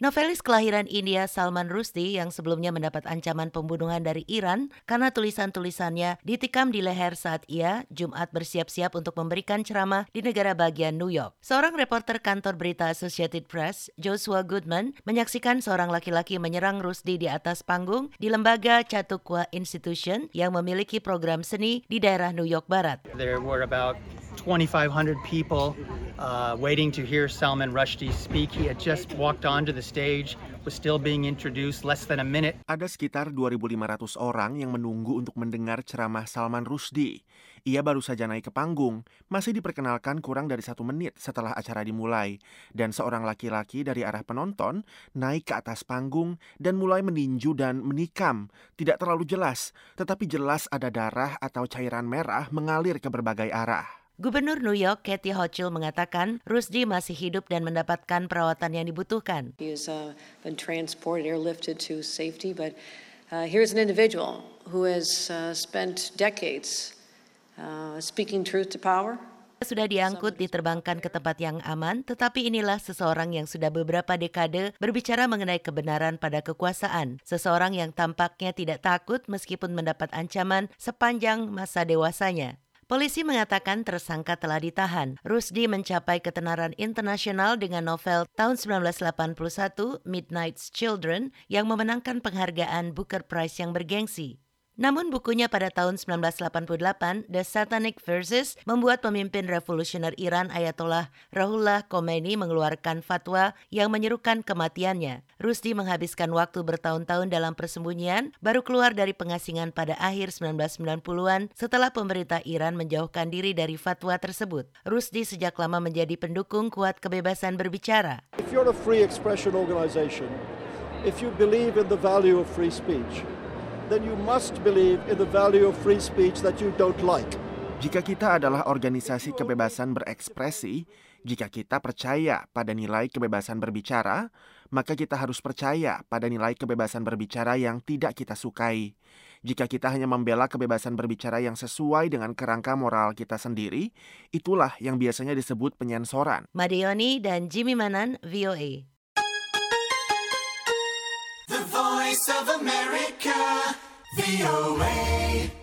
Novelis kelahiran India Salman Rushdie yang sebelumnya mendapat ancaman pembunuhan dari Iran karena tulisan-tulisannya ditikam di leher saat ia Jumat bersiap-siap untuk memberikan ceramah di negara bagian New York. Seorang reporter kantor berita Associated Press, Joshua Goodman, menyaksikan seorang laki-laki menyerang Rushdie di atas panggung di lembaga Chautauqua Institution yang memiliki program seni di daerah New York Barat. There were about 2,500 people uh, waiting to hear Salman Rushdie speak. He had just walked onto the stage, was still being introduced less than a minute. Ada sekitar 2.500 orang yang menunggu untuk mendengar ceramah Salman Rushdie. Ia baru saja naik ke panggung, masih diperkenalkan kurang dari satu menit setelah acara dimulai. Dan seorang laki-laki dari arah penonton naik ke atas panggung dan mulai meninju dan menikam. Tidak terlalu jelas, tetapi jelas ada darah atau cairan merah mengalir ke berbagai arah. Gubernur New York Kathy Hochul mengatakan Rusdi masih hidup dan mendapatkan perawatan yang dibutuhkan. He has uh, been transported, airlifted to safety, but uh, here's an individual who has uh, spent decades uh, speaking truth to power. Sudah diangkut diterbangkan ke tempat yang aman, tetapi inilah seseorang yang sudah beberapa dekade berbicara mengenai kebenaran pada kekuasaan. Seseorang yang tampaknya tidak takut meskipun mendapat ancaman sepanjang masa dewasanya. Polisi mengatakan tersangka telah ditahan. Rusdi mencapai ketenaran internasional dengan novel tahun 1981 Midnight's Children yang memenangkan penghargaan Booker Prize yang bergengsi. Namun bukunya pada tahun 1988, The Satanic Verses, membuat pemimpin revolusioner Iran Ayatollah Rahullah Khomeini mengeluarkan fatwa yang menyerukan kematiannya. Rusdi menghabiskan waktu bertahun-tahun dalam persembunyian, baru keluar dari pengasingan pada akhir 1990-an setelah pemerintah Iran menjauhkan diri dari fatwa tersebut. Rusdi sejak lama menjadi pendukung kuat kebebasan berbicara. If you're a free expression organization, if you believe in the value of free speech, then you must believe in the value of free speech that you don't like. Jika kita adalah organisasi kebebasan berekspresi, jika kita percaya pada nilai kebebasan berbicara, maka kita harus percaya pada nilai kebebasan berbicara yang tidak kita sukai. Jika kita hanya membela kebebasan berbicara yang sesuai dengan kerangka moral kita sendiri, itulah yang biasanya disebut penyensoran. Madioni dan Jimmy Manan, VOA. Voice of America, VOA.